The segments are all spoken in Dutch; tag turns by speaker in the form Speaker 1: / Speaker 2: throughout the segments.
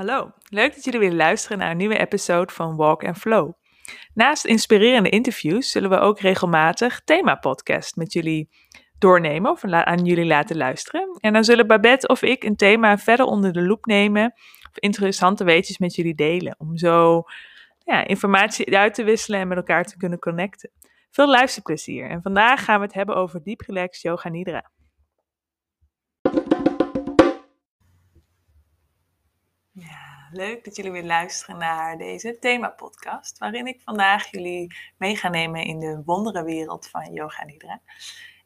Speaker 1: Hallo, leuk dat jullie weer luisteren naar een nieuwe episode van Walk and Flow. Naast inspirerende interviews zullen we ook regelmatig thema-podcast met jullie doornemen of aan jullie laten luisteren. En dan zullen Babette of ik een thema verder onder de loep nemen of interessante weetjes met jullie delen. Om zo ja, informatie uit te wisselen en met elkaar te kunnen connecten. Veel luisterplezier. En vandaag gaan we het hebben over Deep Relax Yoga Nidra. Leuk dat jullie weer luisteren naar deze thema-podcast, waarin ik vandaag jullie mee ga nemen in de wonderenwereld van Yoga Nidra.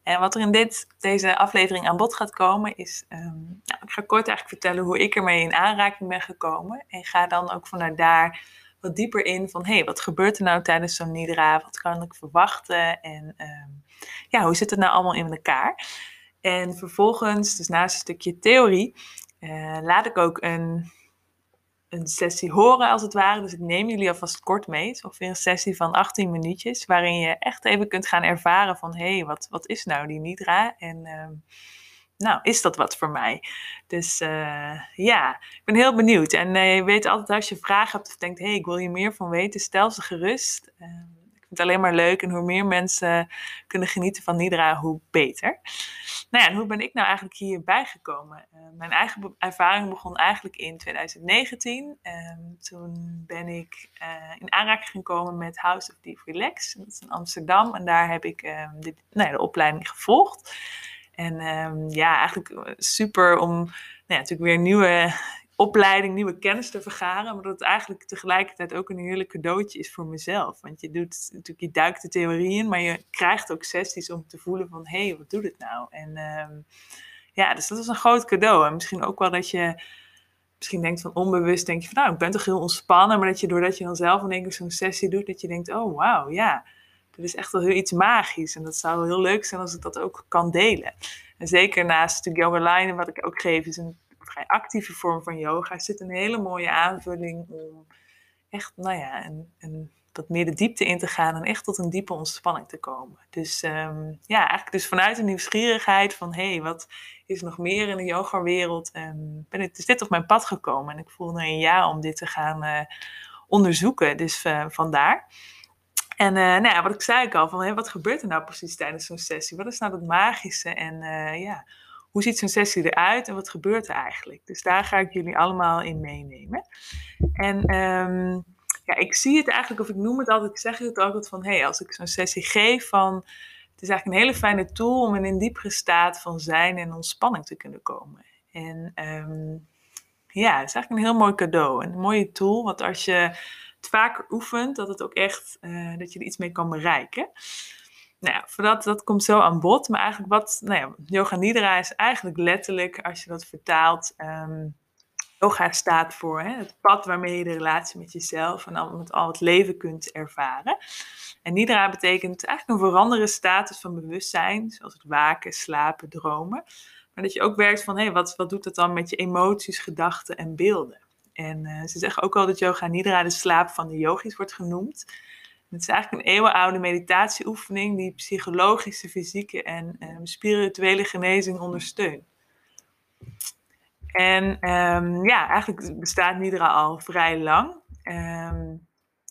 Speaker 1: En wat er in dit, deze aflevering aan bod gaat komen is, um, nou, ik ga kort eigenlijk vertellen hoe ik ermee in aanraking ben gekomen. En ga dan ook vanuit daar wat dieper in van, hé, hey, wat gebeurt er nou tijdens zo'n Nidra? Wat kan ik verwachten? En um, ja, hoe zit het nou allemaal in elkaar? En vervolgens, dus naast een stukje theorie, uh, laat ik ook een een sessie horen als het ware. Dus ik neem jullie alvast kort mee. Het is ongeveer een sessie van 18 minuutjes. Waarin je echt even kunt gaan ervaren van... hé, hey, wat, wat is nou die Nidra? En uh, nou, is dat wat voor mij? Dus uh, ja, ik ben heel benieuwd. En uh, je weet altijd als je vragen hebt of denkt... hé, hey, ik wil hier meer van weten, stel ze gerust. Ehm, alleen maar leuk. En hoe meer mensen kunnen genieten van Nidra, hoe beter. Nou ja, en hoe ben ik nou eigenlijk hierbij gekomen? Uh, mijn eigen ervaring begon eigenlijk in 2019. Um, toen ben ik uh, in aanraking gekomen met House of Deep Relax. Dat is in Amsterdam. En daar heb ik um, dit, nou ja, de opleiding gevolgd. En um, ja, eigenlijk super om nou ja, natuurlijk weer nieuwe opleiding, nieuwe kennis te vergaren. Maar dat het eigenlijk tegelijkertijd ook een heerlijk cadeautje is voor mezelf. Want je doet natuurlijk, je duikt de theorie in, maar je krijgt ook sessies om te voelen van hé, hey, wat doet het nou? En um, ja, dus dat is een groot cadeau. En misschien ook wel dat je misschien denkt van onbewust, denk je van nou, ik ben toch heel ontspannen. Maar dat je doordat je dan zelf in één keer zo'n sessie doet, dat je denkt, oh wauw, ja. Dat is echt wel heel iets magisch. En dat zou heel leuk zijn als ik dat ook kan delen. En zeker naast de yoga line, wat ik ook geef, is een vrij actieve vorm van yoga, zit een hele mooie aanvulling om echt, nou ja, een, een, meer de diepte in te gaan en echt tot een diepe ontspanning te komen. Dus um, ja, eigenlijk dus vanuit een nieuwsgierigheid van, hé, hey, wat is nog meer in de yoga-wereld? Um, ben ik, is dit op mijn pad gekomen en ik voelde een ja om dit te gaan uh, onderzoeken. Dus uh, vandaar. En uh, nou ja, wat ik zei ik al, van, hey, wat gebeurt er nou precies tijdens zo'n sessie? Wat is nou het magische? En ja, hoe ziet zo'n sessie eruit en wat gebeurt er eigenlijk? Dus daar ga ik jullie allemaal in meenemen. En um, ja, ik zie het eigenlijk, of ik noem het altijd, ik zeg het altijd van, hé, hey, als ik zo'n sessie geef van, het is eigenlijk een hele fijne tool om in een diepere staat van zijn en ontspanning te kunnen komen. En um, ja, het is eigenlijk een heel mooi cadeau, een mooie tool, want als je het vaker oefent, dat het ook echt, uh, dat je er iets mee kan bereiken nou ja, voordat, dat komt zo aan bod. Maar eigenlijk wat, nou ja, yoga nidra is eigenlijk letterlijk, als je dat vertaalt, um, yoga staat voor hè, het pad waarmee je de relatie met jezelf en met al het leven kunt ervaren. En nidra betekent eigenlijk een veranderde status van bewustzijn, zoals het waken, slapen, dromen. Maar dat je ook werkt van, hé, wat, wat doet dat dan met je emoties, gedachten en beelden? En uh, ze zeggen ook al dat yoga nidra de slaap van de yogis wordt genoemd. Het is eigenlijk een eeuwenoude meditatieoefening die psychologische, fysieke en um, spirituele genezing ondersteunt. En um, ja, eigenlijk bestaat Nidra al vrij lang. Um,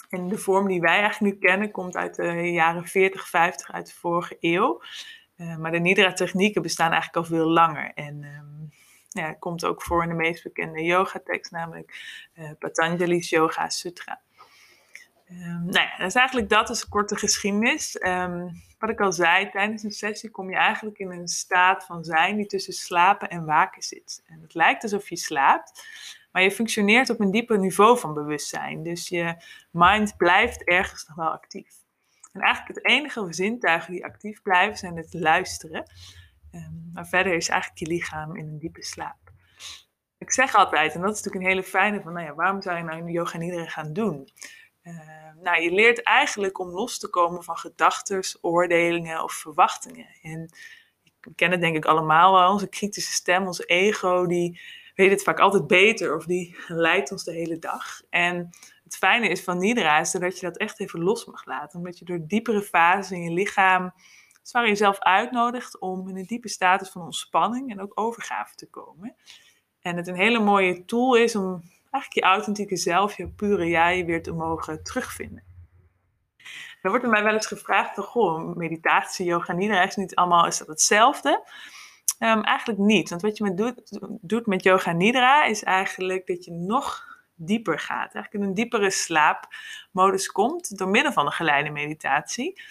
Speaker 1: en de vorm die wij eigenlijk nu kennen komt uit de jaren 40, 50 uit de vorige eeuw. Maar de Nidra-technieken bestaan eigenlijk al veel langer. En ja, komt ook voor in de meest bekende yoga-tekst, namelijk uh, Patanjali's Yoga Sutra. Um, nou ja, is eigenlijk dat, is een korte geschiedenis. Um, wat ik al zei, tijdens een sessie kom je eigenlijk in een staat van zijn die tussen slapen en waken zit. En het lijkt alsof je slaapt, maar je functioneert op een dieper niveau van bewustzijn. Dus je mind blijft ergens nog wel actief. En eigenlijk het enige zintuigen die actief blijven zijn het luisteren. Um, maar verder is eigenlijk je lichaam in een diepe slaap. Ik zeg altijd, en dat is natuurlijk een hele fijne van, nou ja, waarom zou je nou yoga nidra gaan doen? Uh, nou, je leert eigenlijk om los te komen van gedachten, oordelingen of verwachtingen. En we kennen denk ik allemaal wel, onze kritische stem, ons ego, die weet het vaak altijd beter of die leidt ons de hele dag. En het fijne is van Nidra is dat je dat echt even los mag laten. Omdat je door diepere fases in je lichaam zwaar jezelf uitnodigt om in een diepe status van ontspanning en ook overgave te komen. En het een hele mooie tool is om eigenlijk je authentieke zelf, je pure jij weer te mogen terugvinden. Er wordt er mij wel eens gevraagd, goh, meditatie, yoga, nidra is niet allemaal, is dat hetzelfde? Um, eigenlijk niet, want wat je met doet, doet met yoga nidra is eigenlijk dat je nog dieper gaat. Eigenlijk in een diepere slaapmodus komt door middel van een geleide meditatie.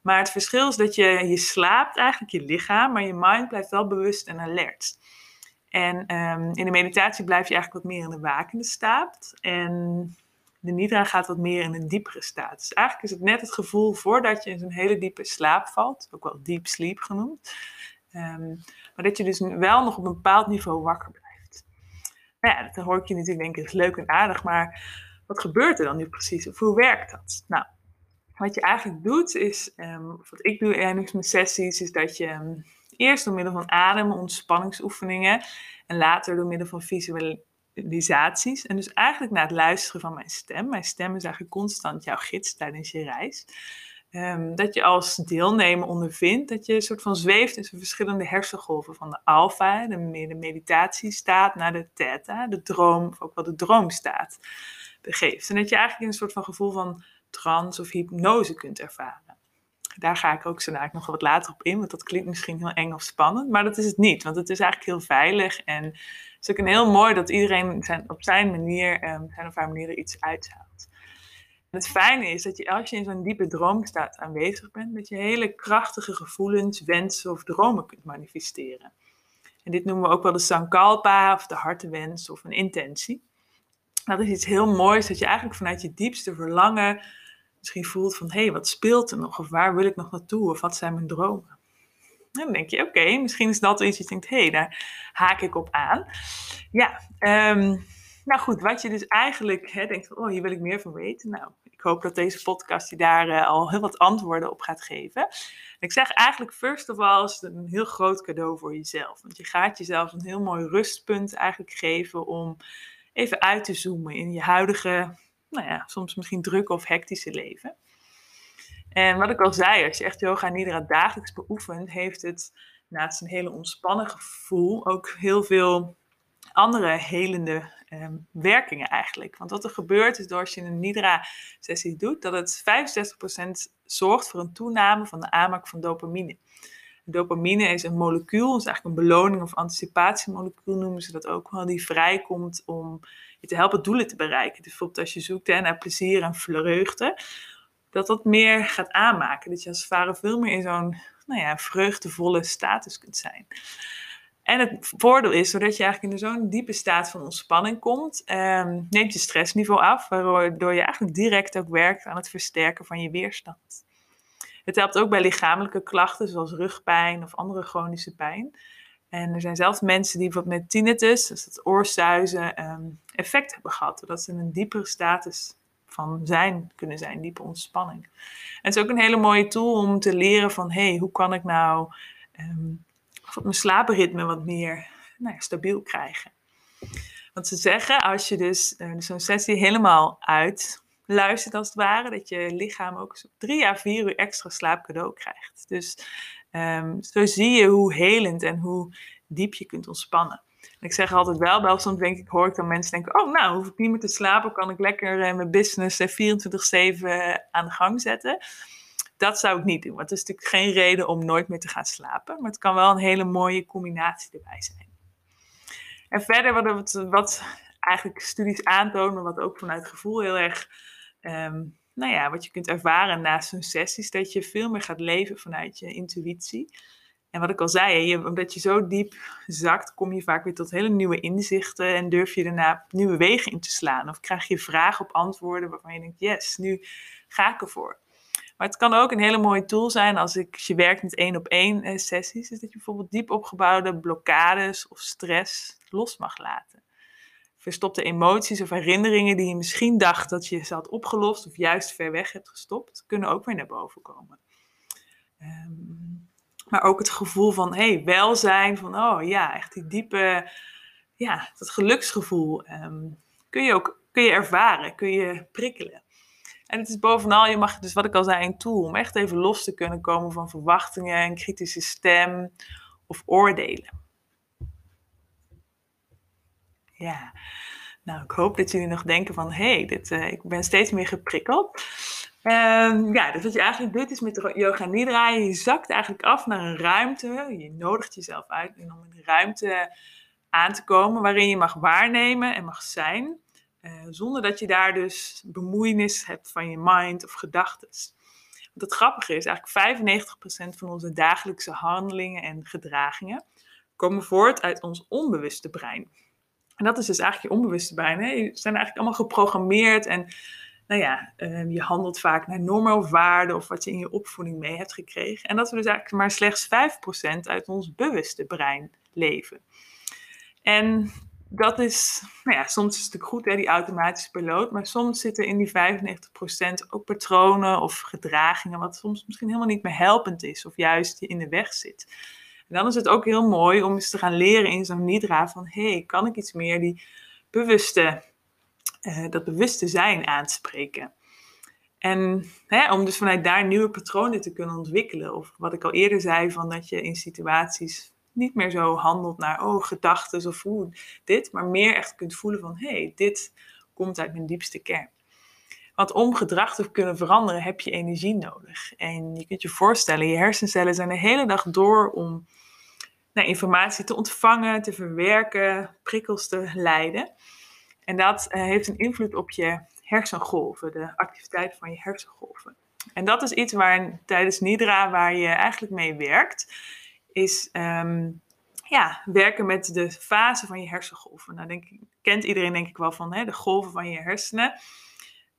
Speaker 1: Maar het verschil is dat je, je slaapt eigenlijk je lichaam, maar je mind blijft wel bewust en alert. En um, in de meditatie blijf je eigenlijk wat meer in de wakende staat. En de nidra gaat wat meer in een diepere staat. Dus eigenlijk is het net het gevoel voordat je in zo'n hele diepe slaap valt, ook wel deep sleep genoemd. Um, maar dat je dus wel nog op een bepaald niveau wakker blijft. Nou ja, dat hoor ik je natuurlijk denken, is leuk en aardig, maar wat gebeurt er dan nu precies? Of hoe werkt dat? Nou, wat je eigenlijk doet is, um, wat ik doe in mijn sessies, is dat je eerst door middel van adem, ontspanningsoefeningen en later door middel van visualisaties. En dus eigenlijk na het luisteren van mijn stem. Mijn stem is eigenlijk constant jouw gids tijdens je reis. Um, dat je als deelnemer ondervindt dat je een soort van zweeft tussen verschillende hersengolven. Van de alfa, de meditatiestaat, naar de theta, de droom, of ook wel de droomstaat begeeft. En dat je eigenlijk een soort van gevoel van trance of hypnose kunt ervaren. Daar ga ik ook zo eigenlijk nog wat later op in, want dat klinkt misschien heel eng of spannend, maar dat is het niet, want het is eigenlijk heel veilig en het is ook een heel mooi dat iedereen zijn, op zijn manier, um, zijn of haar manier er iets uithaalt. Het fijne is dat je als je in zo'n diepe droomstaat aanwezig bent, dat je hele krachtige gevoelens, wensen of dromen kunt manifesteren. En dit noemen we ook wel de sankalpa of de hartewens of een intentie. Dat is iets heel moois dat je eigenlijk vanuit je diepste verlangen misschien voelt van hé, hey, wat speelt er nog? Of waar wil ik nog naartoe? Of wat zijn mijn dromen? En dan denk je, oké, misschien is dat iets je denkt, hé, hey, daar haak ik op aan. Ja, um, nou goed, wat je dus eigenlijk hè, denkt, oh, hier wil ik meer van weten. Nou, ik hoop dat deze podcast je daar uh, al heel wat antwoorden op gaat geven. ik zeg eigenlijk, first of all, is het een heel groot cadeau voor jezelf. Want je gaat jezelf een heel mooi rustpunt eigenlijk geven om even uit te zoomen in je huidige nou ja, soms misschien drukke of hectische leven. En wat ik al zei, als je echt yoga nidra dagelijks beoefent, heeft het naast een hele ontspannen gevoel ook heel veel andere helende um, werkingen eigenlijk. Want wat er gebeurt is door als je een nidra-sessie doet, dat het 65% zorgt voor een toename van de aanmaak van dopamine. Dopamine is een molecuul, is eigenlijk een beloning of anticipatiemolecuul noemen ze dat ook wel, die vrijkomt om te helpen doelen te bereiken. Dus bijvoorbeeld als je zoekt naar plezier en vreugde, dat dat meer gaat aanmaken. Dat je als veel meer in zo'n nou ja, vreugdevolle status kunt zijn. En het voordeel is, doordat je eigenlijk in zo'n diepe staat van ontspanning komt, ehm, neemt je stressniveau af, waardoor je eigenlijk direct ook werkt aan het versterken van je weerstand. Het helpt ook bij lichamelijke klachten, zoals rugpijn of andere chronische pijn. En er zijn zelfs mensen die bijvoorbeeld met tinnitus, dus dat oorzuizen, um, effect hebben gehad. Doordat ze in een diepere status van zijn kunnen zijn, diepe ontspanning. En het is ook een hele mooie tool om te leren van, hé, hey, hoe kan ik nou um, mijn slaapritme wat meer nou ja, stabiel krijgen. Want ze zeggen, als je dus uh, zo'n sessie helemaal uit luistert als het ware, dat je lichaam ook drie à vier uur extra slaap cadeau krijgt. Dus um, zo zie je hoe helend en hoe diep je kunt ontspannen. En ik zeg altijd wel, wel soms denk ik, hoor ik dan mensen denken, oh nou, hoef ik niet meer te slapen, kan ik lekker uh, mijn business 24-7 uh, aan de gang zetten. Dat zou ik niet doen, want het is natuurlijk geen reden om nooit meer te gaan slapen. Maar het kan wel een hele mooie combinatie erbij zijn. En verder wat, wat eigenlijk studies aantonen, wat ook vanuit gevoel heel erg um, nou ja, wat je kunt ervaren naast zo'n sessies, dat je veel meer gaat leven vanuit je intuïtie. En wat ik al zei, je, omdat je zo diep zakt, kom je vaak weer tot hele nieuwe inzichten en durf je daarna nieuwe wegen in te slaan. Of krijg je vragen op antwoorden waarvan je denkt, yes, nu ga ik ervoor. Maar het kan ook een hele mooie tool zijn als, ik, je werkt met één op één eh, sessies, is dat je bijvoorbeeld diep opgebouwde blokkades of stress los mag laten verstopte emoties of herinneringen die je misschien dacht dat je ze had opgelost of juist ver weg hebt gestopt, kunnen ook weer naar boven komen. Ehm, maar ook het gevoel van hey, welzijn, van oh ja, echt die diepe, ja, dat geluksgevoel ehm, kun je ook kun je ervaren, kun je prikkelen. En het is bovenal, je mag dus wat ik al zei, een tool om echt even los te kunnen komen van verwachtingen, en kritische stem of oordelen. Ja. Nou, ik hoop dat jullie nog denken van, hé, hey, dit, uh, ik ben steeds meer geprikkeld. Um, ja, dus wat je eigenlijk doet is met yoga nidra, je zakt eigenlijk af naar een ruimte. Je nodigt jezelf uit om in een ruimte aan te komen waarin je mag waarnemen en mag zijn. Uh, zonder dat je daar dus bemoeienis hebt van je mind of gedachten. Want het grappige is, eigenlijk 95% van onze dagelijkse handelingen en gedragingen komen voort uit ons onbewuste brein. En dat is dus eigenlijk je onbewuste brein. Hè? Je zijn eigenlijk allemaal geprogrammeerd en nou ja, uh, je handelt vaak naar normen of waarden of wat je in je opvoeding mee hebt gekregen. En dat we dus eigenlijk maar slechts 5% uit ons bewuste brein leven. En dat is, nou ja, soms is het natuurlijk goed, hè, die automatische piloot, maar soms zitten in die 95% ook patronen of gedragingen, wat soms misschien helemaal niet meer helpend is of juist in de weg zit. En dan is het ook heel mooi om eens te gaan leren in zo'n nidra van, hé, hey, kan ik iets meer die bewuste, uh, dat bewuste zijn aanspreken? En hè, om dus vanuit daar nieuwe patronen te kunnen ontwikkelen. Of wat ik al eerder zei, van dat je in situaties niet meer zo handelt naar, oh, gedachten of hoe dit, maar meer echt kunt voelen van, hé, hey, dit komt uit mijn diepste kern. Want om gedrag te kunnen veranderen heb je energie nodig. En je kunt je voorstellen, je hersencellen zijn de hele dag door om nou, informatie te ontvangen, te verwerken, prikkels te leiden. En dat uh, heeft een invloed op je hersengolven, de activiteit van je hersengolven. En dat is iets waar tijdens Nidra, waar je eigenlijk mee werkt, is um, ja, werken met de fase van je hersengolven. Nou, denk, kent iedereen denk ik wel van hè, de golven van je hersenen.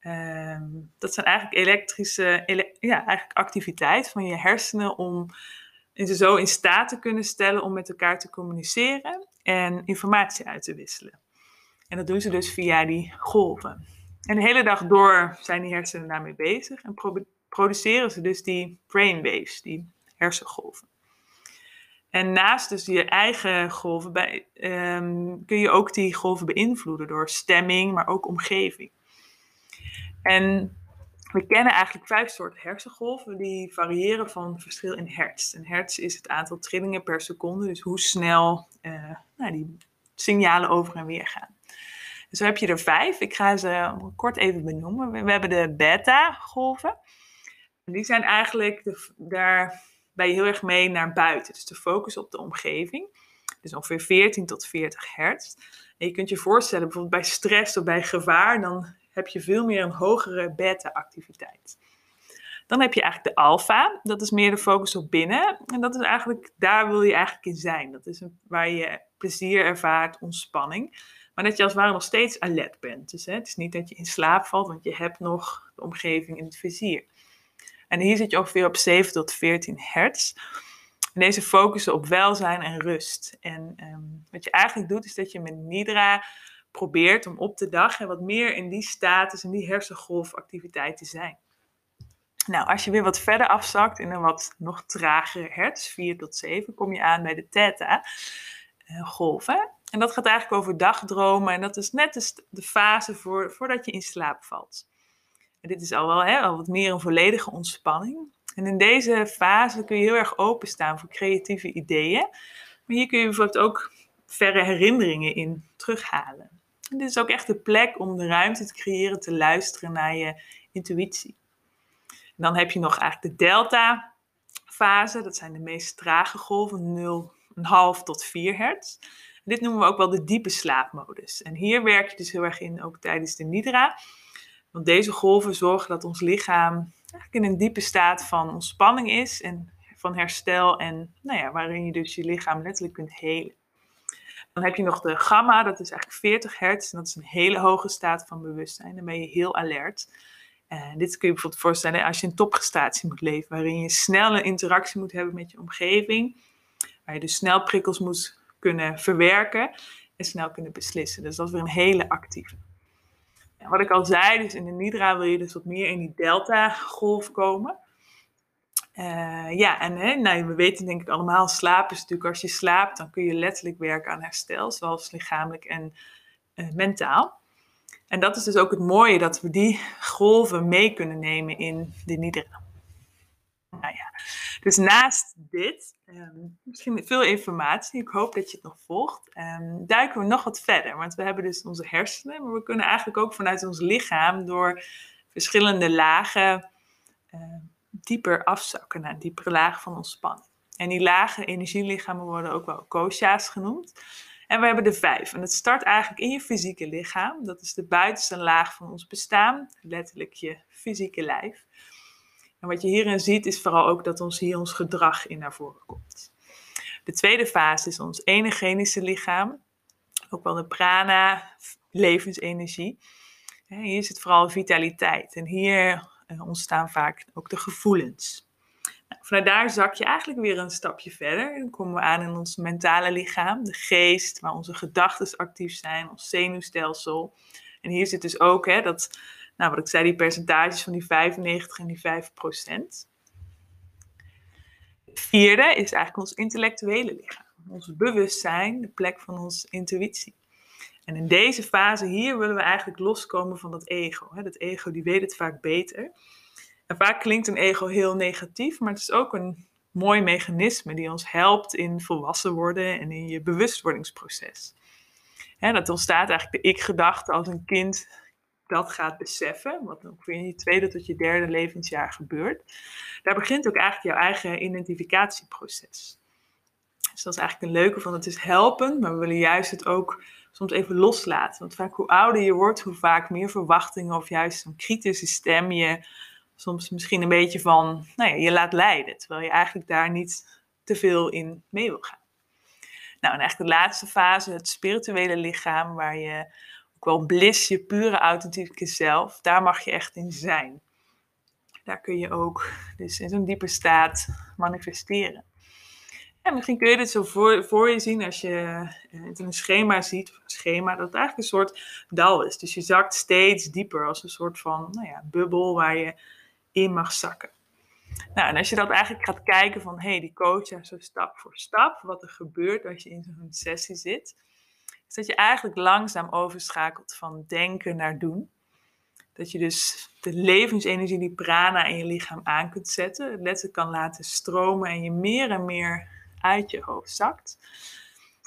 Speaker 1: Um, dat zijn eigenlijk elektrische ja, eigenlijk activiteit van je hersenen om ze zo in staat te kunnen stellen om met elkaar te communiceren en informatie uit te wisselen. En dat doen ze dus via die golven. En de hele dag door zijn die hersenen daarmee bezig en produceren ze dus die brainwaves, die hersengolven. En naast dus je eigen golven bij, um, kun je ook die golven beïnvloeden door stemming, maar ook omgeving. En we kennen eigenlijk vijf soorten hersengolven die variëren van verschil in hertz. En hertz is het aantal trillingen per seconde, dus hoe snel uh, nou, die signalen over en weer gaan. Zo heb je er vijf. Ik ga ze kort even benoemen. We, hebben de beta-golven. Die zijn eigenlijk, de, daar ben heel erg mee naar buiten. Dus de focus op de omgeving. Dus ongeveer 14 tot 40 hertz. En je kunt je voorstellen, bijvoorbeeld bij stress of bij gevaar, dan heb je veel meer een hogere beta-activiteit. Dan heb je eigenlijk de alfa, dat is meer de focus op binnen. En dat is eigenlijk, daar wil je eigenlijk in zijn. Dat is een, waar je plezier ervaart, ontspanning. Maar dat je als het ware nog steeds alert bent. Dus hè, het is niet dat je in slaap valt, want je hebt nog de omgeving in het vizier. En hier zit je ongeveer op 7 tot 14 hertz. Deze focussen op welzijn en rust. En um, wat je eigenlijk doet, is dat je met Nidra probeert om op de dag wat meer in die status, in die hersengolfactiviteit te zijn. Nou, als je weer wat verder afzakt in een wat nog tragere hertz, 4 tot 7, kom je aan bij de theta-golven. Eh, en dat gaat eigenlijk over dagdromen en dat is net de fase voor, voordat je in slaap valt. En dit is al wel hè, al wat meer een volledige ontspanning. En in deze fase kun je heel erg openstaan voor creatieve ideeën. Maar hier kun je bijvoorbeeld ook verre herinneringen in terughalen. Dit is ook echt de plek om de ruimte te creëren, te luisteren naar je intuïtie. En dan heb je nog eigenlijk de delta fase. Dat zijn de meest trage golven, 0,5 tot 4 hertz. Dit noemen we ook wel de diepe slaapmodus. En hier werk je dus heel erg in, ook tijdens de nidra. Want deze golven zorgen dat ons lichaam eigenlijk in een diepe staat van ontspanning is en van herstel. En nou ja, waarin je dus je lichaam letterlijk kunt helen. Dan heb je nog de gamma, dat is eigenlijk 40 hertz. En dat is een hele hoge staat van bewustzijn. Dan ben je heel alert. Uh, dit kun je bijvoorbeeld voorstellen als je een topprestatie moet leven, waarin je snelle interactie moet hebben met je omgeving. Waar je dus snel prikkels moet kunnen verwerken en snel kunnen beslissen. Dus dat is weer een hele actieve. En wat ik al zei, dus in de Nidra wil je dus wat meer in die delta-golf komen. Uh, ja, en hè, nou, we weten denk ik allemaal, slaap is natuurlijk als je slaapt, dan kun je letterlijk werken aan herstel, zowel lichamelijk en uh, mentaal. En dat is dus ook het mooie, dat we die golven mee kunnen nemen in de Nidra. Nou ja, Dus naast dit, ehm, misschien veel informatie, ik hoop dat je het nog volgt, ehm, duiken we nog wat verder. Want we hebben dus onze hersenen, maar we kunnen eigenlijk ook vanuit ons lichaam door verschillende lagen ehm, dieper afzakken naar een diepere laag van ontspanning. En die lage energielichamen worden ook wel kosha's genoemd. En we hebben er vijf. En het start eigenlijk in je fysieke lichaam. Dat is de buitenste laag van ons bestaan, letterlijk je fysieke lijf. En wat je hierin ziet is vooral ook dat ons hier ons gedrag in naar voren komt. De tweede fase is ons energetische lichaam, ook wel de prana, levensenergie. Hier zit vooral vitaliteit en hier ontstaan vaak ook de gevoelens. Nou, vanuit daar zak je eigenlijk weer een stapje verder. Dan komen we aan in ons mentale lichaam, de geest, waar onze gedachten actief zijn, ons zenuwstelsel. En hier zit dus ook hè, dat nou, wat ik zei, die percentages van die 95 en die 5 procent. Het vierde is eigenlijk ons intellectuele lichaam. Ons bewustzijn, de plek van onze intuïtie. En in deze fase hier willen we eigenlijk loskomen van dat ego. Dat ego die weet het vaak beter. En vaak klinkt een ego heel negatief, maar het is ook een mooi mechanisme die ons helpt in volwassen worden en in je bewustwordingsproces. dat ontstaat eigenlijk de ik-gedachte als een kind dat gaat beseffen, wat ongeveer in je tweede tot je derde levensjaar gebeurt, daar begint ook eigenlijk jouw eigen identificatieproces. Dus dat is eigenlijk een leuke van het is helpen, maar we willen juist het ook soms even loslaten. Want vaak hoe ouder je wordt, hoe vaak meer verwachtingen of juist een kritische stem je soms misschien een beetje van, nou ja, je laat leiden, terwijl je eigenlijk daar niet te veel in mee wil gaan. Nou, en eigenlijk de laatste fase, het spirituele lichaam, waar je ook wel bliss, je pure authentieke zelf, daar mag je echt in zijn. Daar kun je ook dus in zo'n diepe staat manifesteren. En misschien kun je dit zo voor, je zien als je eh, het in een schema ziet, een schema, dat het eigenlijk een soort dal is. Dus je zakt steeds dieper als een soort van nou ja, bubbel waar je in mag zakken. Nou, en als je dat eigenlijk gaat kijken van, hé, hey, die coach, zo stap voor stap, wat er gebeurt als je in zo'n sessie zit, is dat je eigenlijk langzaam overschakelt van denken naar doen. Dat je dus de levensenergie, die prana in je lichaam aan kunt zetten, het letterlijk kan laten stromen en je meer en meer uit je hoofd zakt.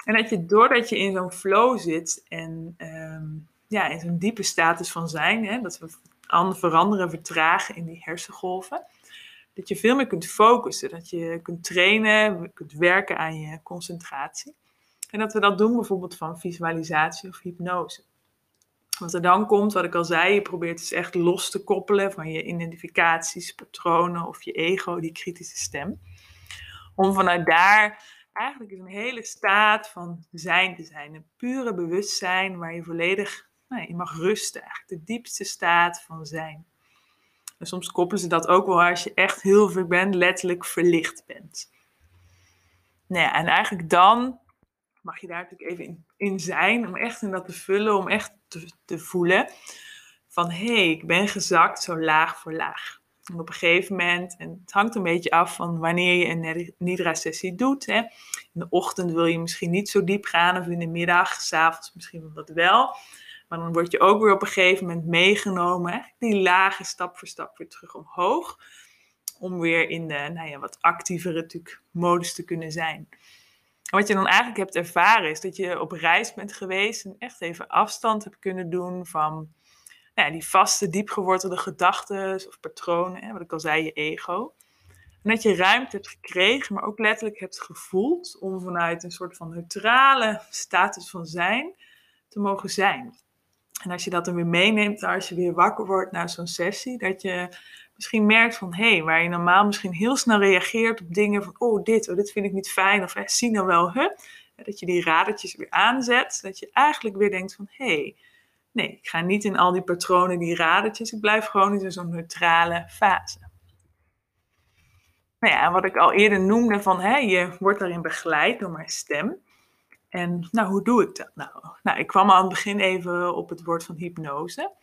Speaker 1: En dat je doordat je in zo'n flow zit en ehm, ja, in zo'n diepe status van zijn, hè, dat we veranderen, vertragen in die hersengolven, dat je veel meer kunt focussen, dat je kunt trainen, kunt werken aan je concentratie. En dat we dat doen bijvoorbeeld van visualisatie of hypnose. Wat er dan komt, wat ik al zei, je probeert dus echt los te koppelen van je identificaties, patronen of je ego, die kritische stem. Om vanuit daar eigenlijk een hele staat van zijn te zijn. Een pure bewustzijn waar je volledig nou, je mag rusten. Eigenlijk de diepste staat van zijn. En soms koppelen ze dat ook wel als je echt heel veel bent, letterlijk verlicht bent. Nou ja, en eigenlijk dan mag je daar natuurlijk even in, in, zijn, om echt in dat te vullen, om echt te, te voelen van hé, hey, ik ben gezakt zo laag voor laag. En op een gegeven moment, en het hangt een beetje af van wanneer je een Nidra-sessie doet. Hè. In de ochtend wil je misschien niet zo diep gaan, of in de middag, s'avonds misschien wat wel. Maar dan word je ook weer op een gegeven moment meegenomen, die lage stap voor stap weer terug omhoog. Om weer in de nou ja, wat actievere natuurlijk, modus te kunnen zijn wat je dan eigenlijk hebt ervaren is dat je op reis bent geweest en echt even afstand hebt kunnen doen van nou die vaste, diepgewortelde gedachten of patronen, hè, wat ik al zei, je ego. En dat je ruimte hebt gekregen, maar ook letterlijk hebt gevoeld om vanuit een soort van neutrale status van zijn te mogen zijn. En als je dat dan weer meeneemt als je weer wakker wordt na zo'n sessie, dat je misschien merkt van hé, hey, waar je normaal misschien heel snel reageert op dingen van oh dit, oh dit vind ik niet fijn of zie nou wel, hè, dat je die radertjes weer aanzet, dat je eigenlijk weer denkt van hé, hey, nee, ik ga niet in al die patronen, die radertjes, ik blijf gewoon in zo'n neutrale fase. Nou ja, wat ik al eerder noemde van hè, je wordt daarin begeleid door mijn stem. En nou, hoe doe ik dat nou? Nou, ik kwam al aan het begin even op het woord van hypnose.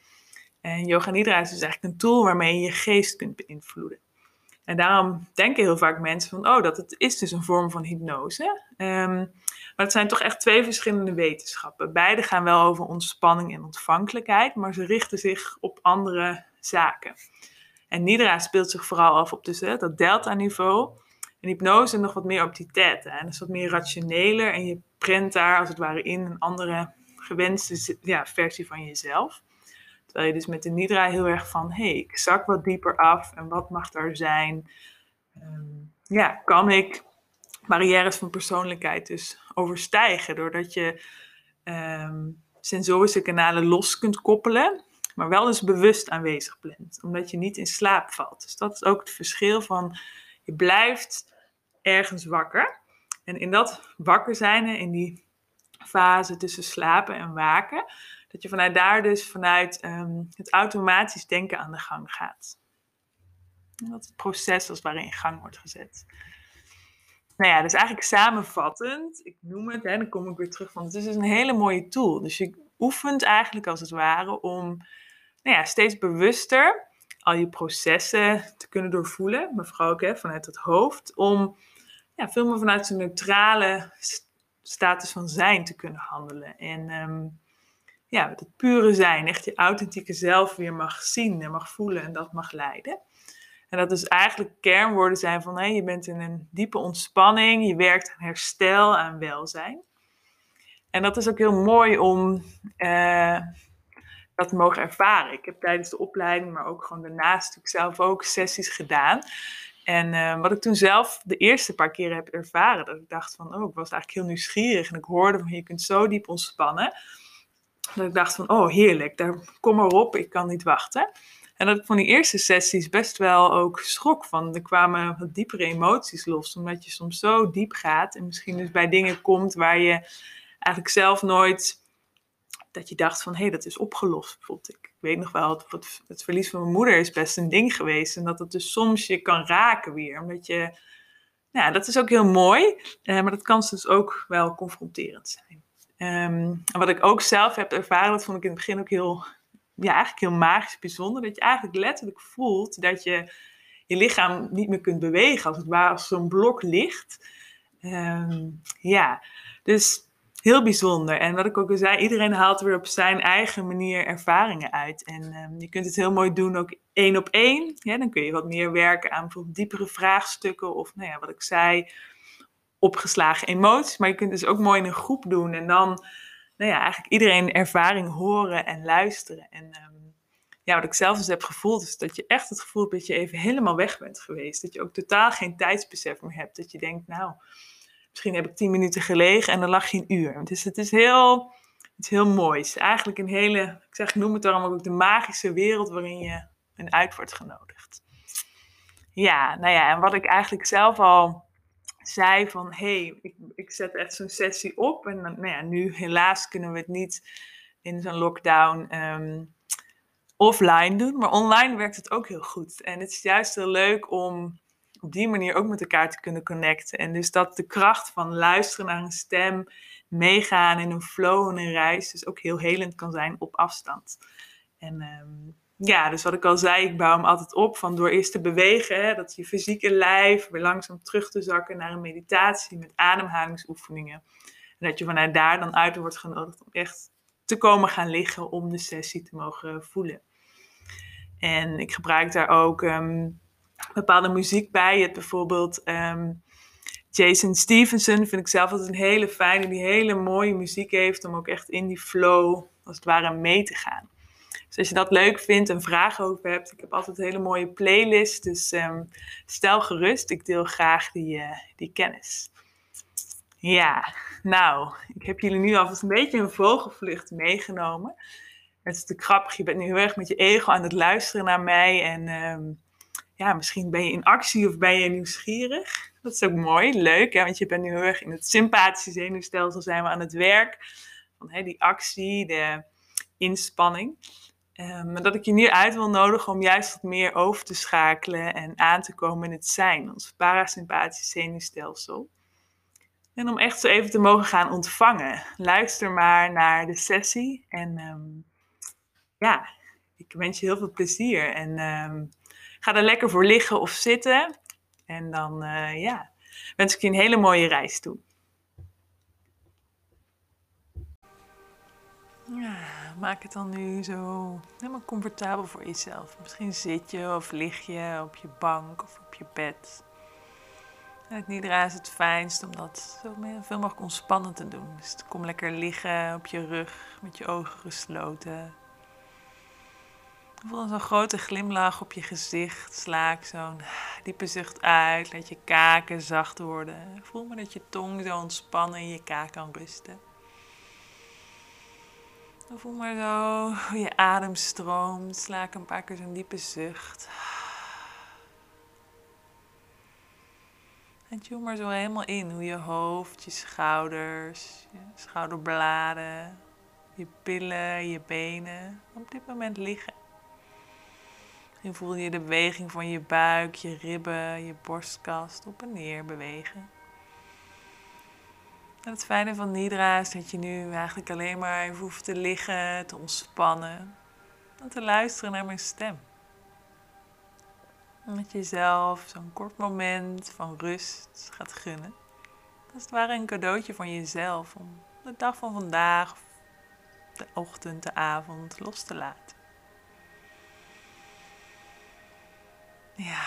Speaker 1: En yoga nidra is dus eigenlijk een tool waarmee je je geest kunt beïnvloeden. En daarom denken heel vaak mensen van, oh, dat het is dus een vorm van hypnose. Um, maar het zijn toch echt twee verschillende wetenschappen. Beide gaan wel over ontspanning en ontvankelijkheid, maar ze richten zich op andere zaken. En Nidra speelt zich vooral af op dus, hè, dat delta-niveau, En hypnose nog wat meer op die theta. En dat is wat meer rationeler. En je prent daar als het ware in een andere gewenste ja, versie van jezelf. Terwijl je dus met de nidra heel erg van, hé, hey, ik zak wat dieper af en wat mag daar zijn? Ehm, ja, kan ik barrières van persoonlijkheid dus overstijgen doordat je um, sensorische kanalen los kunt koppelen, maar wel dus bewust aanwezig bent, omdat je niet in slaap valt. Dus dat is ook het verschil van je blijft ergens wakker. En in dat wakker zijn, in die fase tussen slapen en waken, dat je vanuit daar dus vanuit ehm, het automatisch denken aan de gang gaat. Dat het proces als ware in gang wordt gezet. Nou ja, dus eigenlijk samenvattend, ik noem het, hè, dan kom ik weer terug van, het is dus een hele mooie tool. Dus je oefent eigenlijk als het ware om nou ja, steeds bewuster al je processen te kunnen doorvoelen, vooral ook hè, vanuit het hoofd, om ja, veel meer vanuit zijn neutrale status van zijn te kunnen handelen. En um, ja, het pure zijn, echt je authentieke zelf weer mag zien en mag voelen en dat mag leiden. En dat dus eigenlijk kernwoorden zijn van hé, je bent in een diepe ontspanning, je werkt aan herstel, aan welzijn. En dat is ook heel mooi om uh, dat te mogen ervaren. Ik heb tijdens de opleiding, maar ook gewoon daarnaast natuurlijk zelf ook sessies gedaan. En uh, wat ik toen zelf de eerste paar keren heb ervaren, dat ik dacht van, oh, ik was eigenlijk heel nieuwsgierig. En ik hoorde van, je kunt zo diep ontspannen. Dat ik dacht van, oh, heerlijk, daar, kom maar op, ik kan niet wachten. En dat ik van die eerste sessies best wel ook schrok van. Er kwamen wat diepere emoties los, omdat je soms zo diep gaat en misschien dus bij dingen komt waar je eigenlijk zelf nooit, dat je dacht van, hé, hey, dat is opgelost. Bijvoorbeeld, ik weet nog wel, het, het verlies van mijn moeder is best een ding geweest. En dat het dus soms je kan raken weer, omdat je, ja, dat is ook heel mooi, eh, maar dat kan dus ook wel confronterend zijn. Um, en wat ik ook zelf heb ervaren, dat vond ik in het begin ook heel ja, eigenlijk heel magisch bijzonder. Dat je eigenlijk letterlijk voelt dat je je lichaam niet meer kunt bewegen. Als het ware als zo'n blok ligt. Ehm, ja, dus heel bijzonder. En wat ik ook al zei, iedereen haalt weer op zijn eigen manier ervaringen uit. En um, je kunt het heel mooi doen ook één op één. Dan kun je wat meer werken aan bijvoorbeeld diepere vraagstukken. Of nou ja, wat ik zei, opgeslagen emoties. Maar je kunt dus ook mooi in een groep doen. En dan nou ja, eigenlijk iedereen ervaring horen en luisteren. En um, ja, wat ik zelf dus heb gevoeld, is dat je echt het gevoel hebt dat je even helemaal weg bent geweest. Dat je ook totaal geen tijdsbesef meer hebt. Dat je denkt, nou, misschien heb ik tien minuten gelegen en dan lag je een uur. Dus het is heel, het is heel moois. Eigenlijk een hele, ik zeg, noem het daarom ook de magische wereld waarin je een uit wordt genodigd. Ja, nou ja, en wat ik eigenlijk zelf al zei van hé, hey, ik, ik zet echt zo'n sessie op. En nou ja, nu helaas kunnen we het niet in zo'n lockdown ehm, offline doen. Maar online werkt het ook heel goed. En het is juist heel leuk om op die manier ook met elkaar te kunnen connecten. En dus dat de kracht van luisteren naar een stem, meegaan in een flow en een reis, dus ook heel helend kan zijn op afstand. En um, ja, dus wat ik al zei, ik bouw hem altijd op van door eerst te bewegen, hè, dat je fysieke lijf weer langzaam terug te zakken naar een meditatie met ademhalingsoefeningen. En dat je vanuit daar dan uit wordt genodigd om echt te komen gaan liggen om de sessie te mogen voelen. En ik gebruik daar ook um, bepaalde muziek bij. Het bijvoorbeeld um, Jason Stevenson vind ik zelf altijd een hele fijne, die hele mooie muziek heeft om ook echt in die flow als het ware mee te gaan. Dus als je dat leuk vindt en vragen over hebt, ik heb altijd een hele mooie playlist. Dus um, stel gerust, ik deel graag die, uh, die kennis. Ja, nou, ik heb jullie nu alvast een beetje een vogelvlucht meegenomen. Het is te grappig, je bent nu heel erg met je ego aan het luisteren naar mij. En um, ja, misschien ben je in actie of ben je nieuwsgierig. Dat is ook mooi, leuk, want je bent nu heel erg in het sympathische zenuwstelsel zijn we aan het werk. Van, hè, die actie, de inspanning. Um, dat ik je nu uit wil nodigen om juist wat meer over te schakelen en aan te komen in het zijn, ons parasympathische zenuwstelsel. En om echt zo even te mogen gaan ontvangen. Luister maar naar de sessie en um, ja, ik wens je heel veel plezier. En um, ga er lekker voor liggen of zitten. En dan uh, ja, wens ik je een hele mooie reis toe. Maak het dan nu zo helemaal comfortabel voor jezelf. Misschien zit je of lig je op je bank of op je bed. Het nidra is het fijnst om dat zo veel mogelijk ontspannen te doen. Dus kom lekker liggen op je rug met je ogen gesloten. Voel zo'n grote glimlach op je gezicht. Slaak zo'n diepe zucht uit. Laat je kaken zacht worden. Voel maar dat je tong zo ontspannen in je kaak kan rusten. Voel maar zo hoe je adem stroomt. Slaak een paar keer zo'n diepe zucht. En tune maar zo helemaal in hoe je hoofd, je schouders, je schouderbladen, je billen, je benen op dit moment liggen. Misschien voel je de beweging van je buik, je ribben, je borstkast op en neer bewegen. Het fijne van Nidra is dat je nu eigenlijk alleen maar even hoeft te liggen, te ontspannen en te luisteren naar mijn stem. En je jezelf zo'n kort moment van rust gaat gunnen. Dat is het ware een cadeautje van jezelf om de dag van vandaag, de ochtend, de avond los te laten. Ja,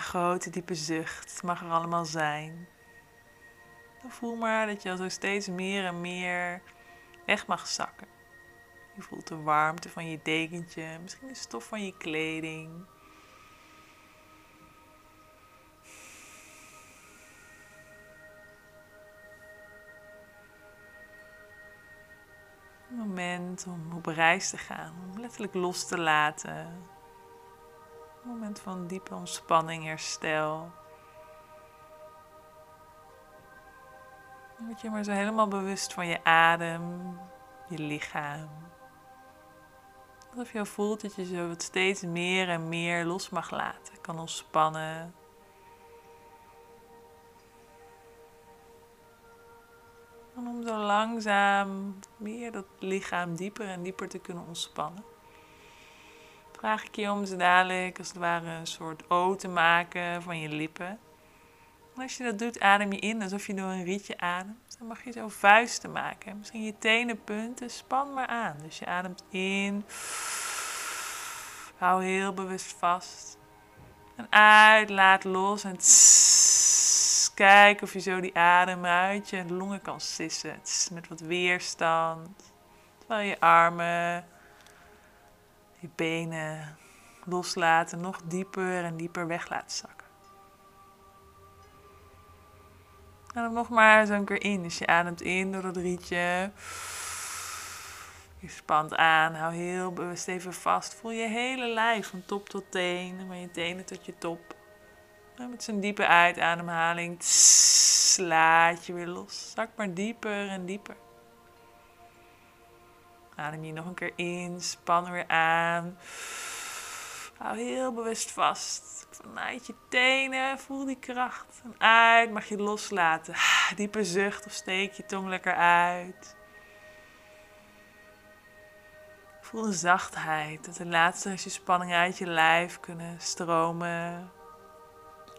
Speaker 1: grote diepe zucht. Mag er allemaal zijn. Voel maar dat je al zo steeds meer en meer weg mag zakken. Je voelt de warmte van je dekentje, misschien de stof van je kleding. Moment om op reis te gaan, om letterlijk los te laten. Moment van diepe ontspanning, herstel. Word je maar zo helemaal bewust van je adem, je lichaam. Alsof je voelt dat je zo wat steeds meer en meer los mag laten, kan ontspannen. En om zo langzaam meer dat lichaam dieper en dieper te kunnen ontspannen. Vraag ik je om ze dadelijk als het ware een soort O te maken van je lippen. En als je dat doet, adem je in alsof je door een rietje ademt. Dan mag je zo vuisten maken. Misschien je tenenpunten, span maar aan. Dus je ademt in. Hou heel bewust vast. En uit, laat los. En kijk of je zo die adem uit je longen kan sissen. Met wat weerstand. Terwijl je armen, je benen loslaten, nog dieper en dieper weg laten zakken. Adem nog maar zo een keer in. Dus je ademt in door dat rietje. Je spant aan. Hou heel bewust even vast. Voel je hele lijf van top tot teen. Van je tenen tot je top. En met zo'n diepe uitademhaling slaat je weer los. Zak maar dieper en dieper. Adem je nog een keer in. Span weer aan. Hou heel bewust vast. Vanuit je tenen, voel die kracht. En uit mag je loslaten. Diepe zucht of steek je tong lekker uit. Voel de zachtheid. Dat de laatste je spanning uit je lijf kunnen stromen.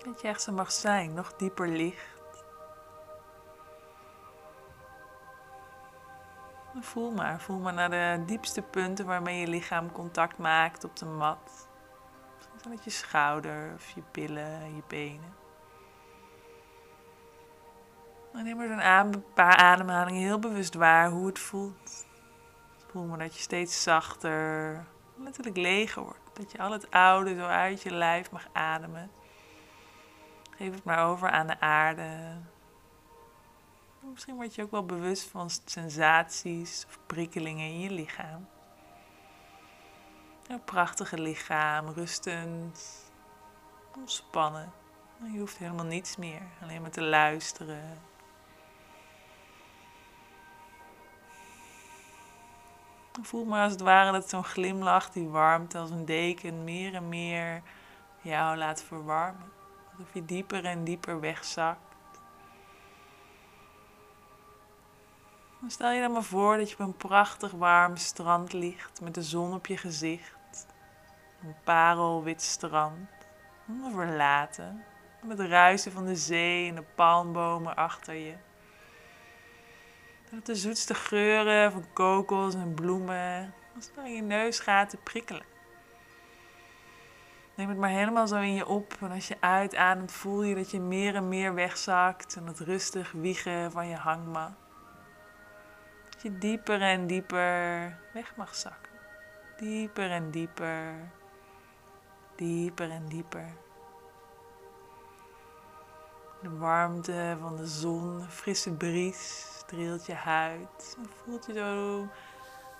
Speaker 1: Dat je echt zo mag zijn, nog dieper licht. voel maar, voel maar naar de diepste punten waarmee je lichaam contact maakt op de mat. Misschien met je schouder of je billen, je benen. En neem maar een paar ademhalingen heel bewust waar hoe het voelt. Voel maar dat je steeds zachter, letterlijk leger wordt. Dat je al het oude zo uit je lijf mag ademen. Geef het maar over aan de aarde. Misschien word je ook wel bewust van sensaties of prikkelingen in je lichaam. Een prachtige lichaam, rustend, ontspannen. Je hoeft helemaal niets meer, alleen maar te luisteren. Voel maar als het ware dat zo'n glimlach, die warmte als een deken, meer en meer jou laat verwarmen. Alsof je dieper en dieper wegzakt. stel je dan maar voor dat je op een prachtig warm strand ligt met de zon op je gezicht. Een parelwit strand, verlaten, met het ruisen van de zee en de palmbomen achter je. Dat de zoetste geuren van kokos en bloemen als het je neusgaten prikkelen. Neem het maar helemaal zo in je op. En als je uitademt, voel je dat je meer en meer wegzakt. En het rustig wiegen van je hangmat. Dat je dieper en dieper weg mag zakken. Dieper en dieper. Dieper en dieper. De warmte van de zon, de frisse bries streelt je huid. En voelt je zo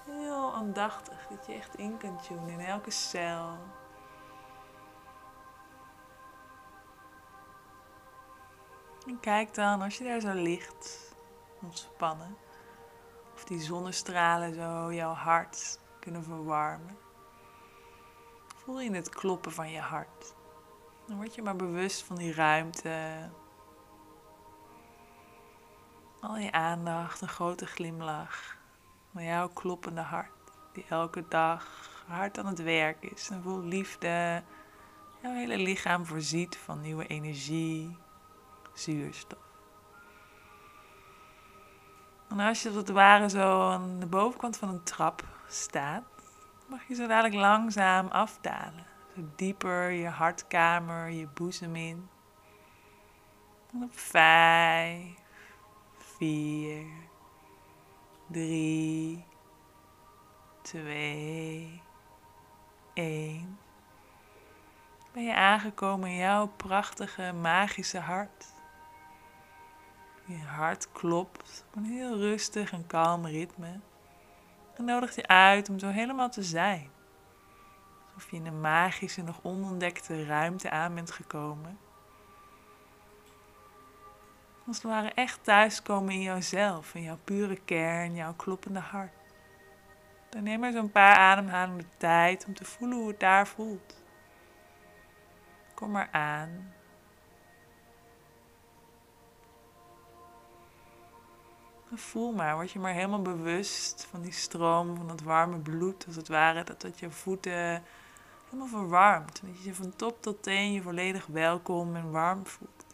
Speaker 1: heel aandachtig dat je echt in kunt tunen in elke cel. En kijk dan als je daar zo ligt, ontspannen, of die zonnestralen zo jouw hart kunnen verwarmen. Voel je het kloppen van je hart. Dan word je maar bewust van die ruimte. Al je aandacht, een grote glimlach. Van jouw kloppende hart. Die elke dag hard aan het werk is. En vol liefde jouw hele lichaam voorziet van nieuwe energie, zuurstof. En als je als het ware zo aan de bovenkant van een trap staat, mag je zo dadelijk langzaam afdalen. Zo dieper je hartkamer, je boezem in. En op vijf, vier, drie, twee, één. Ben je aangekomen in jouw prachtige, magische hart. Je hart klopt op een heel rustig en kalm ritme. Nodigt je uit om zo helemaal te zijn. Alsof je in een magische, nog onontdekte ruimte aan bent gekomen. Als het ware echt thuiskomen in jouzelf, in jouw pure kern, jouw kloppende hart. Dan neem maar zo'n paar ademhalingen de tijd om te voelen hoe het daar voelt. Kom maar aan. Voel maar, word je maar helemaal bewust van die stroom, van dat warme bloed, als het ware, dat dat je voeten helemaal verwarmt. Dat je je van top tot teen je volledig welkom en warm voelt.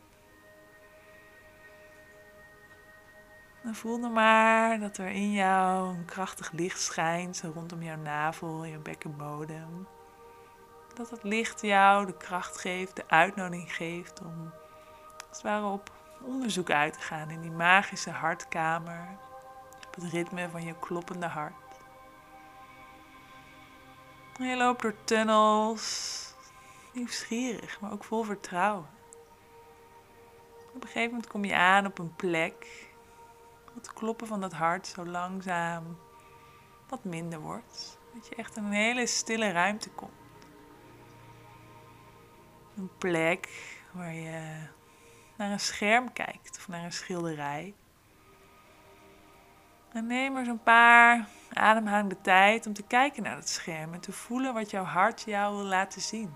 Speaker 1: En voel dan maar dat er in jou een krachtig licht schijnt, rondom jouw navel, je bekkenbodem. Dat het licht jou de kracht geeft, de uitnodiging geeft om als het ware op onderzoek uit te gaan in die magische hartkamer. Op het ritme van je kloppende hart. Je loopt door tunnels, nieuwsgierig, maar ook vol vertrouwen. Op een gegeven moment kom je aan op een plek. Het kloppen van dat hart zo langzaam wat minder wordt. Dat je echt in een hele stille ruimte komt. Een plek waar je naar een scherm kijkt of naar een schilderij. En neem er zo'n paar ademhalingen de tijd om te kijken naar het scherm en te voelen wat jouw hart jou wil laten zien.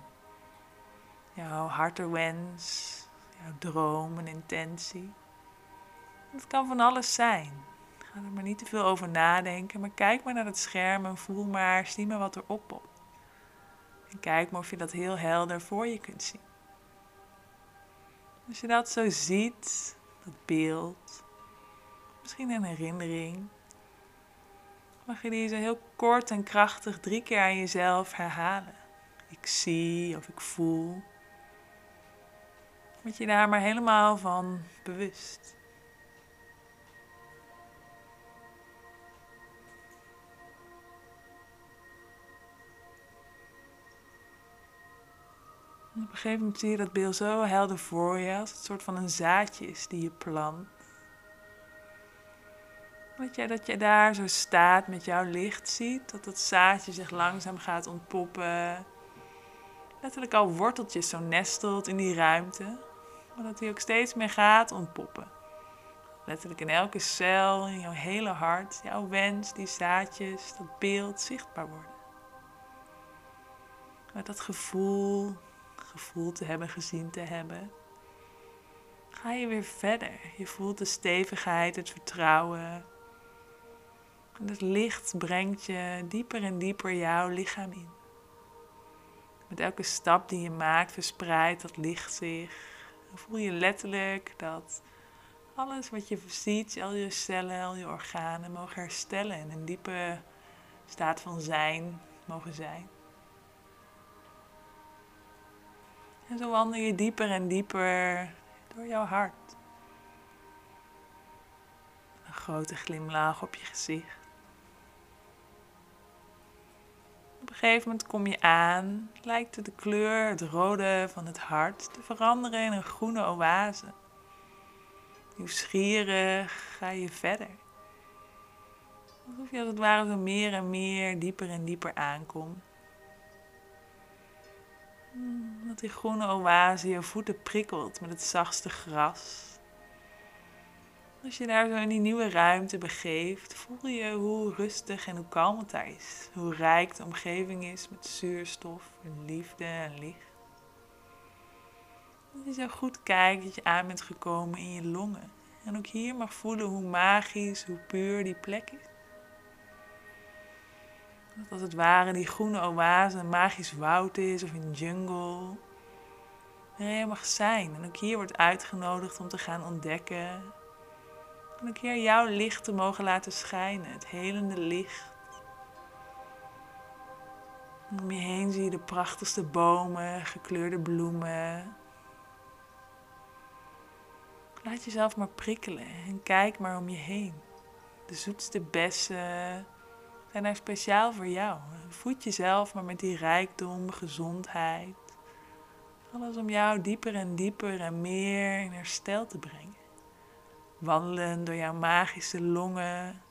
Speaker 1: Jouw hartenwens, jouw droom en intentie. Het kan van alles zijn. Ga er maar niet te veel over nadenken, maar kijk maar naar het scherm en voel maar, zie maar wat er oppopt. En kijk maar of je dat heel helder voor je kunt zien. Als je dat zo ziet, dat beeld, misschien een herinnering, mag je die zo heel kort en krachtig drie keer aan jezelf herhalen. Ik zie of ik voel. Word je daar maar helemaal van bewust. Op een gegeven moment zie je dat beeld zo helder voor je, als het soort van een zaadje is die je plant. Dat je, dat je daar zo staat met jouw licht ziet, dat dat zaadje zich langzaam gaat ontpoppen. Letterlijk al worteltjes zo nestelt in die ruimte, maar dat hij ook steeds meer gaat ontpoppen. Letterlijk in elke cel, in jouw hele hart, jouw wens, die zaadjes, dat beeld zichtbaar worden. Met dat gevoel gevoeld te hebben, gezien te hebben, ga je weer verder. Je voelt de stevigheid, het vertrouwen. En het licht brengt je dieper en dieper jouw lichaam in. Met elke stap die je maakt, verspreidt dat licht zich. Dan voel je letterlijk dat alles wat je ziet, al je cellen, al je organen mogen herstellen en een diepe staat van zijn mogen zijn. En zo wandel je dieper en dieper door jouw hart. Een grote glimlach op je gezicht. Op een gegeven moment kom je aan, lijkt de kleur, het rode van het hart, te veranderen in een groene oase. Nieuwsgierig ga je verder. Alsof je als het ware zo meer en meer, dieper en dieper aankomt. Dat die groene oase je voeten prikkelt met het zachtste gras. Als je daar zo in die nieuwe ruimte begeeft, voel je hoe rustig en hoe kalm het daar is. Hoe rijk de omgeving is met zuurstof en liefde en licht. Dat je zo goed kijkt dat je aan bent gekomen in je longen. En ook hier mag voelen hoe magisch, hoe puur die plek is. Dat als het ware die groene oase een magisch woud is of een jungle. En je mag zijn. En ook hier wordt uitgenodigd om te gaan ontdekken. En een keer jouw licht te mogen laten schijnen. Het helende licht. Om je heen zie je de prachtigste bomen, gekleurde bloemen. Laat jezelf maar prikkelen en kijk maar om je heen. De zoetste bessen zijn er speciaal voor jou. Voed jezelf maar met die rijkdom, gezondheid. Alles om jou dieper en dieper en meer in herstel te brengen. Wandelen door jouw magische longen.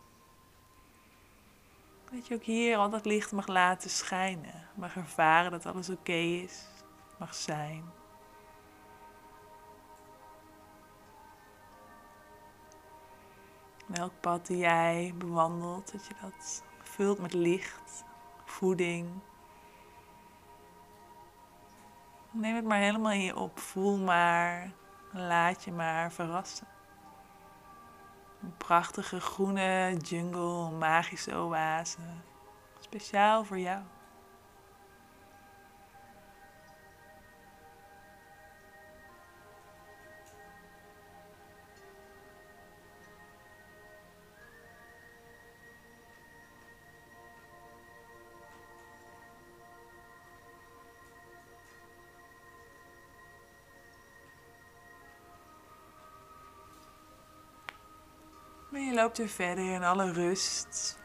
Speaker 1: Dat je ook hier al dat licht mag laten schijnen. Mag ervaren dat alles oké is. Mag zijn. Welk pad die jij bewandelt, dat je dat vult met licht, voeding. Neem het maar helemaal in je op. Voel maar. Laat je maar verrassen. Een prachtige groene jungle, magische oase. Speciaal voor jou. Loopt weer verder in alle rust.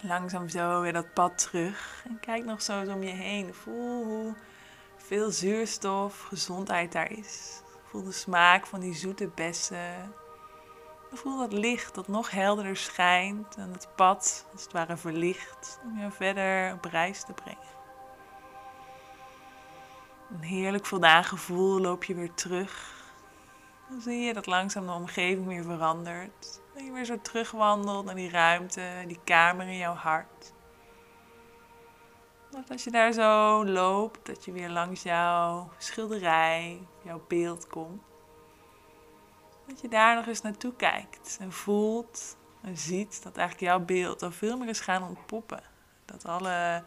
Speaker 1: Langzaam zo weer dat pad terug. En kijk nog zo eens om je heen. Voel hoe veel zuurstof, gezondheid daar is. Voel de smaak van die zoete bessen. Voel dat licht dat nog helderder schijnt en het pad als het ware verlicht om je verder op reis te brengen. Een heerlijk voldaan gevoel loop je weer terug. Dan zie je dat langzaam de omgeving weer verandert. Dat je weer zo terugwandelt naar die ruimte, die kamer in jouw hart. Dat als je daar zo loopt, dat je weer langs jouw schilderij, jouw beeld komt. Dat je daar nog eens naartoe kijkt en voelt en ziet dat eigenlijk jouw beeld al veel meer is gaan ontpoppen. Dat alle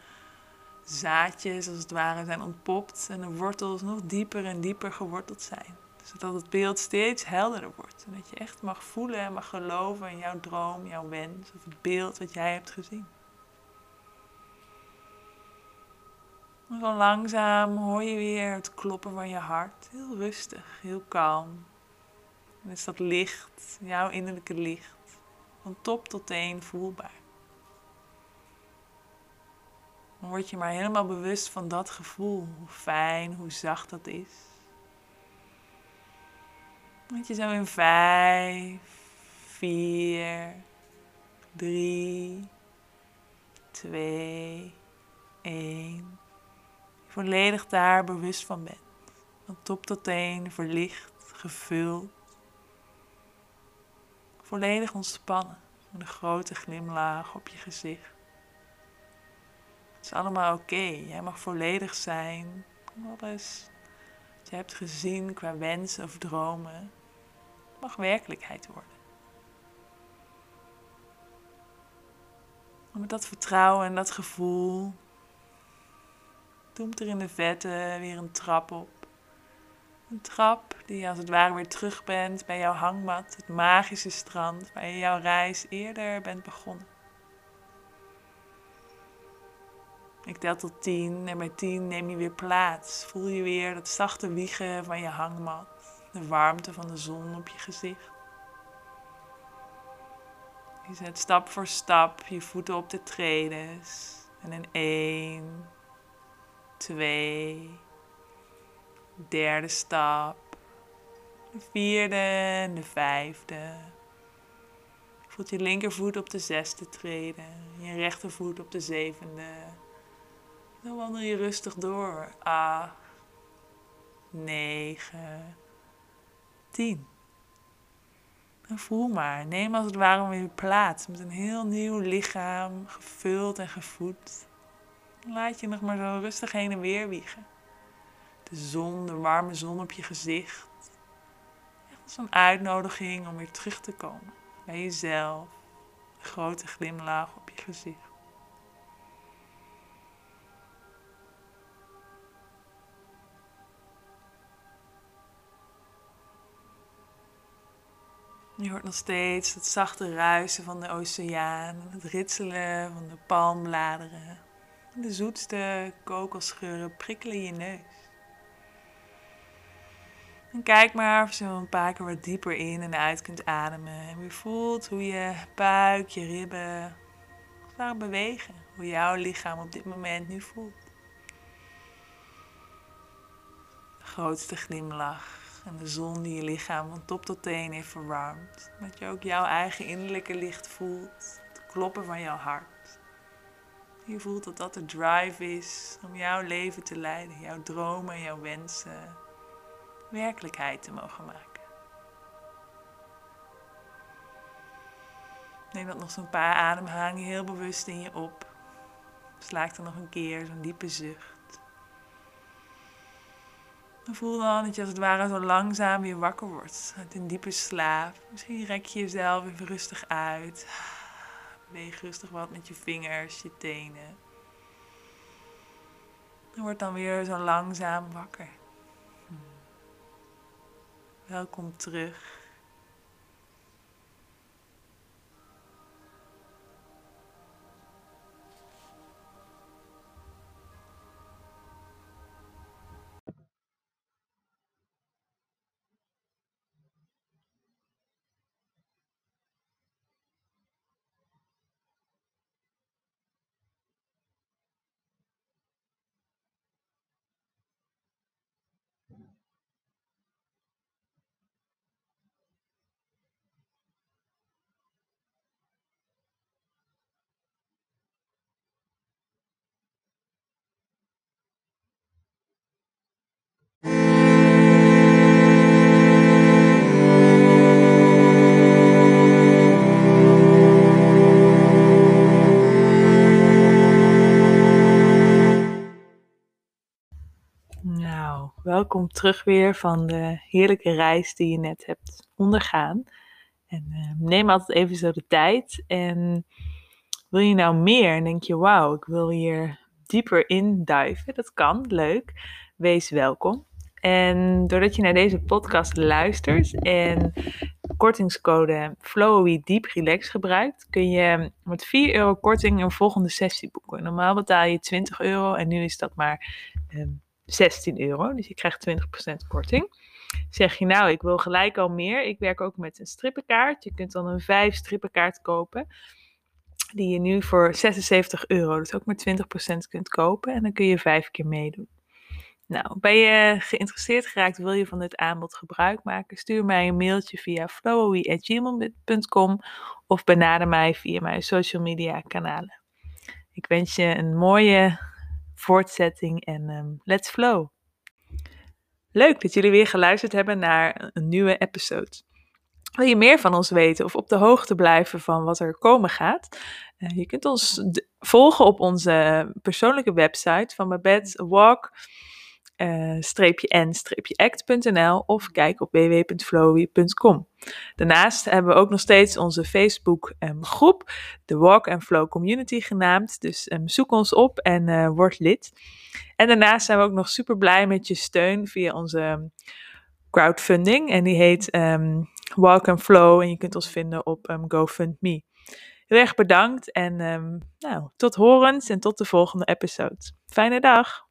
Speaker 1: zaadjes als het ware zijn ontpopt en de wortels nog dieper en dieper geworteld zijn zodat het beeld steeds helderder wordt. En dat je echt mag voelen en mag geloven in jouw droom, jouw wens of het beeld wat jij hebt gezien. En dan langzaam hoor je weer het kloppen van je hart. Heel rustig, heel kalm. En is dat licht, jouw innerlijke licht, van top tot teen voelbaar. Dan word je maar helemaal bewust van dat gevoel, hoe fijn, hoe zacht dat is. Dat je zo in vijf, vier, drie, twee, één. Volledig daar bewust van bent. Van top tot teen, verlicht, gevuld. Volledig ontspannen. Met een grote glimlach op je gezicht. Het is allemaal oké. Jij mag volledig zijn. Alles je hebt gezien qua wensen of dromen mag werkelijkheid worden. En met dat vertrouwen en dat gevoel doemt er in de vette weer een trap op. Een trap die als het ware weer terug bent bij jouw hangmat, het magische strand waar je jouw reis eerder bent begonnen. Ik tel tot 10 en bij 10 neem je weer plaats. Voel je weer het zachte wiegen van je hangmat, de warmte van de zon op je gezicht. Je zet stap voor stap je voeten op de tredes. En in 1, 2, derde stap, de vierde en de vijfde. Je voelt je linkervoet op de zesde treden, je rechtervoet op de zevende. Dan wandel je rustig door. 8, 9, 10. En voel maar, neem als het ware weer plaats met een heel nieuw lichaam, gevuld en gevoed. Laat je nog maar zo rustig heen en weer wiegen. De zon, de warme zon op je gezicht. Echt als een uitnodiging om weer terug te komen bij jezelf. Een grote glimlach op je gezicht. Je hoort nog steeds het zachte ruisen van de oceaan, het ritselen van de palmbladeren. De zoetste kokosgeuren prikkelen je neus. En kijk maar of je een paar keer wat dieper in en uit kunt ademen. En weer voelt hoe je buik, je ribben waar bewegen. Hoe jouw lichaam op dit moment nu voelt. De grootste glimlach en de zon die je lichaam van top tot teen heeft verwarmd. Dat je ook jouw eigen innerlijke licht voelt. Het kloppen van jouw hart. Je voelt dat dat de drive is om jouw leven te leiden. Jouw dromen, jouw wensen. Werkelijkheid te mogen maken. Neem dat nog zo'n paar ademhalingen heel bewust in je op. Slaak dan nog een keer zo'n diepe zucht. Voel dan dat je als het ware zo langzaam weer wakker wordt. Uit een diepe slaap. Misschien rek je jezelf even rustig uit. Beweeg rustig wat met je vingers, je tenen. En word dan weer zo langzaam wakker. Hm. Welkom terug. Welkom terug weer van de heerlijke reis die je net hebt ondergaan. En uh, neem altijd even zo de tijd. En wil je nou meer en denk je, wauw, ik wil hier dieper induiven. Dat kan, leuk. Wees welkom. En doordat je naar deze podcast luistert en kortingscode Flowy Deep Relax gebruikt, kun je met 4 euro korting een volgende sessie boeken. Normaal betaal je 20 euro en nu is dat maar um, 16 euro. Dus je krijgt 20% korting. Zeg je nou, ik wil gelijk al meer. Ik werk ook met een strippenkaart. Je kunt dan een 5 strippenkaart kopen. Die je nu voor 76 euro, dus ook maar 20% kunt kopen. En dan kun je vijf keer meedoen. Nou, ben je geïnteresseerd geraakt, wil je van dit aanbod gebruik maken? Stuur mij een mailtje via flowy.gmail.com of benader mij via mijn social media kanalen. Ik wens je een mooie voortzetting en um, let's flow. Leuk dat jullie weer geluisterd hebben naar een nieuwe episode. Wil je meer van ons weten of op de hoogte blijven van wat er komen gaat? Uh, je kunt ons volgen op onze persoonlijke website van Babette Walk n-act.nl of kijk op www.flowy.com. Daarnaast hebben we ook nog steeds onze Facebook um, groep, de Walk and Flow Community genaamd. Dus um, zoek ons op en uh, word lid. En daarnaast zijn we ook nog super blij met je steun via onze crowdfunding. En die heet Walk and Flow en je kunt ons vinden op GoFundMe. Heel erg bedankt en ehm, nou, tot horens en tot de volgende episode. Fijne dag!